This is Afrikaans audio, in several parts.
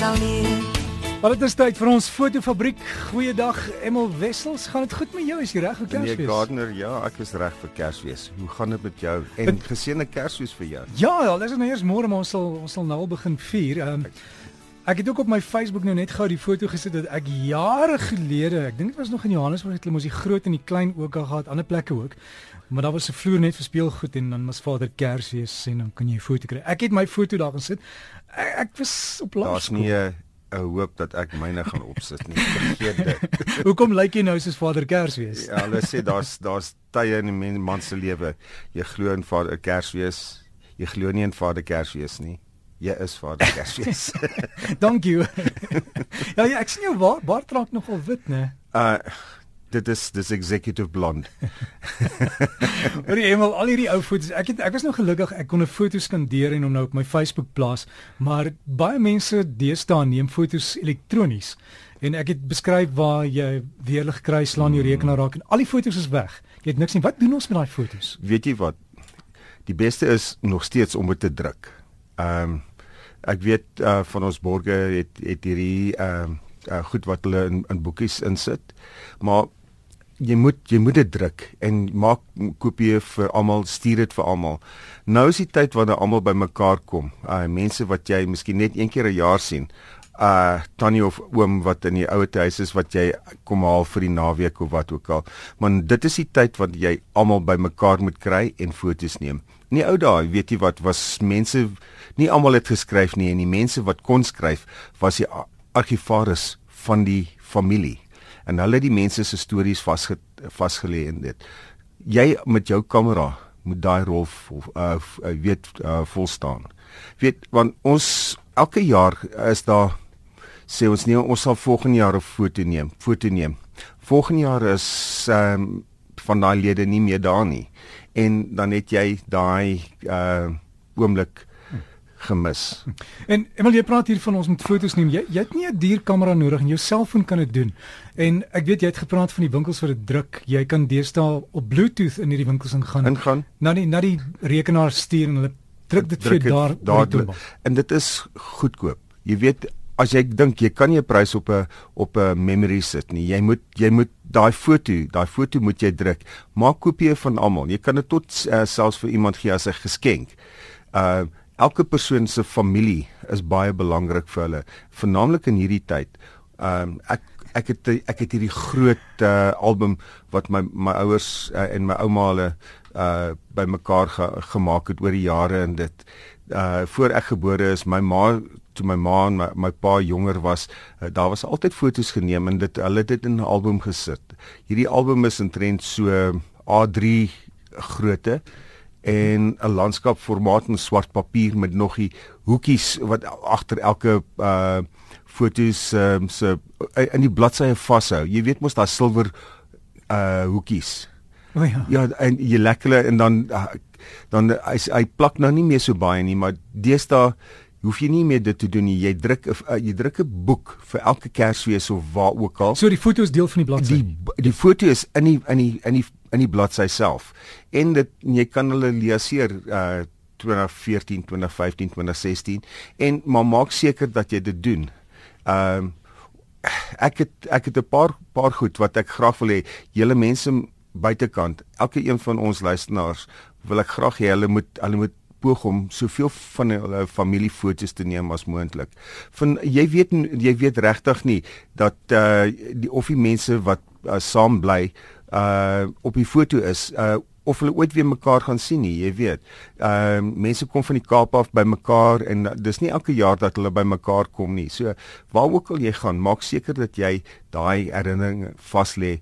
sal leer. Maar dit is tyd vir ons fotofabriek. Goeiedag Emel Wessels. Gaan dit goed met jou? Is jy reg vir Nee, Kersfees? Gardner, ja, ek is reg vir Kersfees. Hoe gaan dit met jou? En geseënde Kersfees vir jou. Ja, ja, dis nou eers môre maar ons sal ons sal nou al begin vier. Ehm Ek het ook op my Facebook nou net gou die foto gesit dat ek jare gelede, ek dink dit was nog in Johannesburg, het hulle mos die groot en die klein ook al gehad, ander plekke ook. Maar daar was 'n vloer net vir speelgoed en dan was Vader Kersfees en dan kan jy 'n foto kry. Ek het my foto daar gesit. Ek, ek was op Daar's laerskool. nie 'n 'n hoop dat ek myne gaan opsit nie. Vergeet dit. Hoekom lyk jy nou soos Vader Kersfees? Ja, hulle sê daar's daar's tye in 'n men- man se lewe. Jy glo in Vader Kersfees. Jy glo nie in Vader Kersfees nie. Jy is Vader Kersfees. Dankie. ja, ja, ek sien jou baard baard raak nogal wit, né? uh dit is dis executive blonde. Hoorie Emel, al hierdie ou foto's. Ek het ek was nou gelukkig ek kon 'n foto skandeer en hom nou op my Facebook plaas, maar baie mense deesdae neem foto's elektronies. En ek het beskryf waar jy weerlig kry, slaan jou rekenaar raak en al die foto's is weg. Jy het niks nie. Wat doen ons met daai foto's? Weet jy wat? Die beste is nog steeds om dit te druk. Ehm um, ek weet uh, van ons borge het het hierdie ehm um, uh, goed wat hulle in, in boekies insit. Maar jy moet jy moet dit druk en maak kopieë vir almal, stuur dit vir almal. Nou is die tyd wanneer almal bymekaar kom. Uh mense wat jy miskien net een keer 'n jaar sien. Uh tannie of oom wat in die ouete huis is wat jy kom haal vir die naweek of wat ook al. Maar dit is die tyd wat jy almal bymekaar moet kry en foto's neem. In die ou dae, weet jy wat, was mense nie almal het geskryf nie en die mense wat kon skryf was die argivaris van die familie en hulle het die mense se stories vasge vasgelê in dit. Jy met jou kamera moet daai rol vol, uh, f- uh weet uh, volstaan. Weet want ons elke jaar is daar sê ons nee ons sal volgende jaar 'n foto neem, foto neem. Volgende jaar is ehm um, van daai lede nie meer daar nie. En dan het jy daai uh oomblik gemis. En Emel, jy praat hier van ons moet foto's neem. Jy jy het nie 'n duur kamera nodig en jou selfoon kan dit doen. En ek weet jy het gepraat van die winkels wat dit druk. Jy kan deesdae op Bluetooth in hierdie winkels ingaan. Ingaan na die na die rekenaar stuur en hulle druk dit vir druk daar daar en dit is goedkoop. Jy weet as jy dink jy kan nie 'n prys op 'n op 'n memory sit nie. Jy moet jy moet daai foto, daai foto moet jy druk. Maak kopieë van almal. Jy kan dit tot uh, selfs vir iemand gee as 'n geskenk. Uh elke persoon se familie is baie belangrik vir hulle, veralnik in hierdie tyd. Um ek ek het ek het hierdie groot uh, album wat my my ouers uh, en my ouma hulle uh bymekaar ge, gemaak het oor die jare en dit uh voor ek gebore is my ma toe my ma en my, my pa jonger was uh, daar was altyd fotos geneem en dit hulle het dit in 'n album gesit. Hierdie album is intrent so A3 grootte en 'n landskapformaat in swart papier met nog die hoekies wat agter elke uh fotos um, se uh, in die bladsye vashou. Jy weet mos daar silwer uh hoekies. O ja. Ja, en jy lekker hulle en dan uh, dan hy, hy plak nou nie meer so baie nie, maar deesdae hoef jy nie meer dit te doen nie. Jy druk uh, jy druk 'n boek vir elke Kersfees of waar ook al. So die foto is deel van die bladsy. Die die foto is in die in die in die in die bladsy self. En dit jy kan hulle leeseer uh 2014, 2015, 2016 en maar maak seker dat jy dit doen. Ehm uh, ek het ek het 'n paar paar goed wat ek graag wil hê julle mense buitekant, elke een van ons luisteraars wil ek graag hê hulle moet hulle moet poog om soveel van hulle familiefoto's te neem as moontlik. Van jy weet jy weet regtig nie dat uh die of die mense wat uh, saam bly uh op die foto is uh of hulle ooit weer mekaar gaan sien nie, jy weet. Ehm uh, mense kom van die Kaap af by mekaar en dis nie elke jaar dat hulle by mekaar kom nie. So waar ook al jy gaan, maak seker dat jy daai herinnering vas lê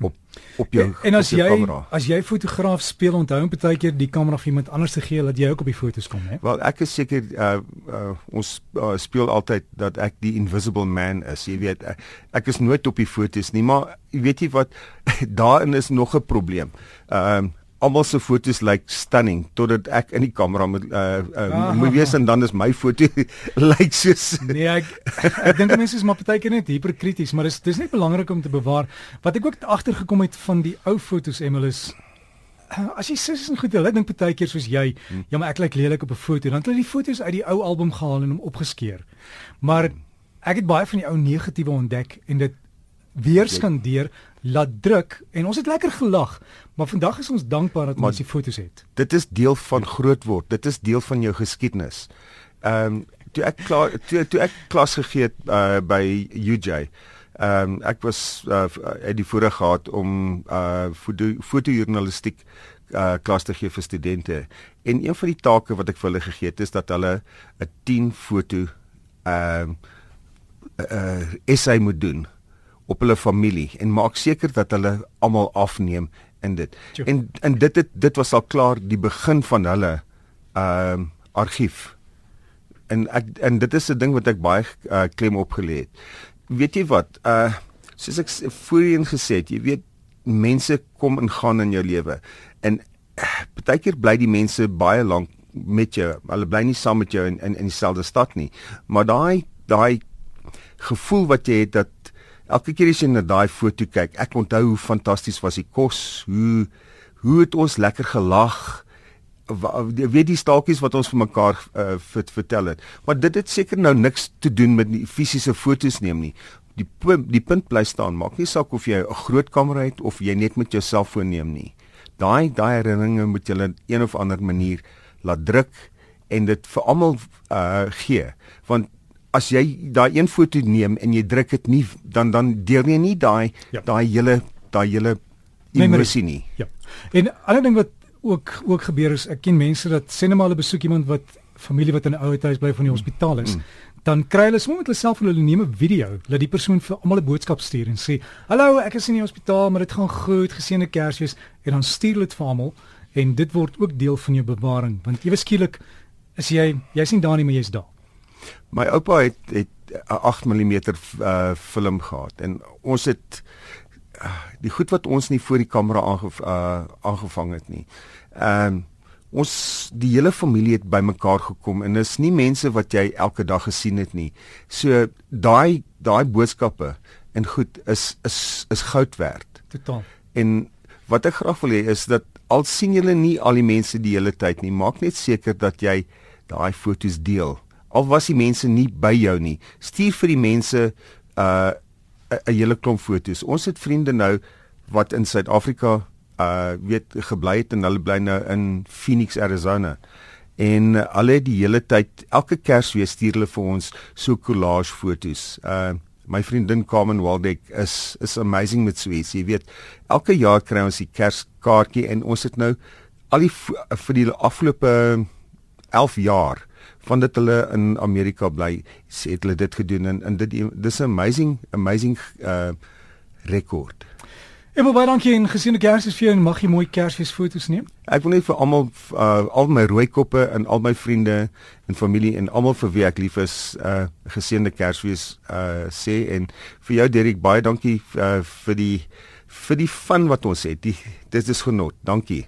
op op jou en as op jou jy kamera. as jy fotograaf speel, onthou om baie keer die kamera vir iemand anders te gee dat jy ook op die foto's kom, hè? Wel ek is seker uh, uh ons uh, speel altyd dat ek die invisible man is. Jy weet ek, ek is nooit op die foto's nie, maar weet jy wat daarin is nog 'n probleem. Ehm uh, almal se foto's lyk like stunning totdat ek in die kamera moet uh, uh moet wees en dan is my foto lyk like soos Nee, ek ek dink mense is maar baie keer net hiperkrities, maar dis dis net belangrik om te bewaar. Wat ek ook agtergekom het van die ou foto's Emil is as jy sissies en goed, hulle dink baie keer soos jy, hmm. ja maar ek lyk lelik op 'n foto, dan het hulle die foto's uit die ou album gehaal en hom opgeskeer. Maar ek het baie van die ou negatiewe ontdek en dit weer skandeer laat druk en ons het lekker gelag maar vandag is ons dankbaar dat maar ons die fotos het. dit is deel van groot word dit is deel van jou geskiedenis. Ehm um, toe ek klaar toe, toe ek klas gegee het uh, by UJ ehm um, ek was uh, het die voorreg gehad om uh foto fotojournalistiek uh klas te gee vir studente. En een van die take wat ek vir hulle gegee het is dat hulle 'n 10 foto ehm uh, uh essay moet doen op hulle familie en maak seker dat hulle almal afneem in dit. Jo. En en dit het dit was al klaar die begin van hulle ehm uh, argief. En ek en dit is 'n ding wat ek baie uh, klem opgelê het. Weet jy wat? Uh soos ek voorheen gesê het, jy weet mense kom en gaan in jou lewe. En uh, baie keer bly die mense baie lank met jou. Hulle bly nie saam met jou in in, in dieselfde stad nie. Maar daai daai gevoel wat jy het dat elke keer as jy na daai foto kyk, ek onthou hoe fantasties was die kos, hoe hoe het ons lekker gelag. Weet die staaltjies wat ons vir mekaar uh, vertel het. Maar dit het seker nou niks te doen met die fisiese fotos neem nie. Die die punt bly staan, maak nie saak of jy 'n groot kamera het of jy net met jou selfoon neem nie. Daai daai herinneringe moet jy op een of ander manier laat druk en dit vir almal uh gee want as jy daai een foto neem en jy druk dit nie dan dan deel jy nie daai ja. daai hele daai hele emosie nie. Ja. En 'n ander ding wat ook ook gebeur is ek ken mense dat sê net maar hulle besoek iemand wat familie wat in 'n ouer huis bly van die mm. hospitaal is. Mm. Dan kry hulle sommer met hulle selfoon hulle neem 'n video, laat die persoon vir almal 'n boodskap stuur en sê: "Hallo, ek is in die hospitaal, maar dit gaan goed, geseënde Kersfees." En dan stuur hulle dit vir almal en dit word ook deel van jou bewaring, want ewe skielik is jy jy's nie daar nie, maar jy's daar. My oupa het het 'n 8 mm uh film gehad en ons het uh, die goed wat ons nie voor die kamera aange, uh, aangevang het nie. Ehm um, ons die hele familie het bymekaar gekom en is nie mense wat jy elke dag gesien het nie. So daai daai boodskappe en goed is is is goud werd. Totaal. En wat ek graag wil hê is dat al sien julle nie al die mense die hele tyd nie, maak net seker dat jy daai foto's deel al was die mense nie by jou nie. Stuur vir die mense 'n uh, 'n hele klomp foto's. Ons het vriende nou wat in Suid-Afrika uh weet gebly het en hulle bly nou in Phoenix, Arizona. En uh, hulle die hele tyd elke Kersfees stuur hulle vir ons so collage foto's. Uh my vriendin Carmen Waldeck is is amazing met Swiss. Jy weet, elke jaar kry ons die Kerskaartjie en ons het nou al die vir die afgelope 11 jaar van dit hulle in Amerika bly, het hulle dit gedoen en en dit dis 'n amazing amazing uh rekord. En baie dankie en gesiene Kersfees vir jou en mag jy mooi Kersfees foto's neem. Ek wil net vir almal uh al my rooi koppe en al my vriende en familie en almal vir wie ek lief is, uh gesiene Kersfees uh sê en vir jou Derek baie dankie uh, vir die vir die fun wat ons het. Die dit is genot. Dankie.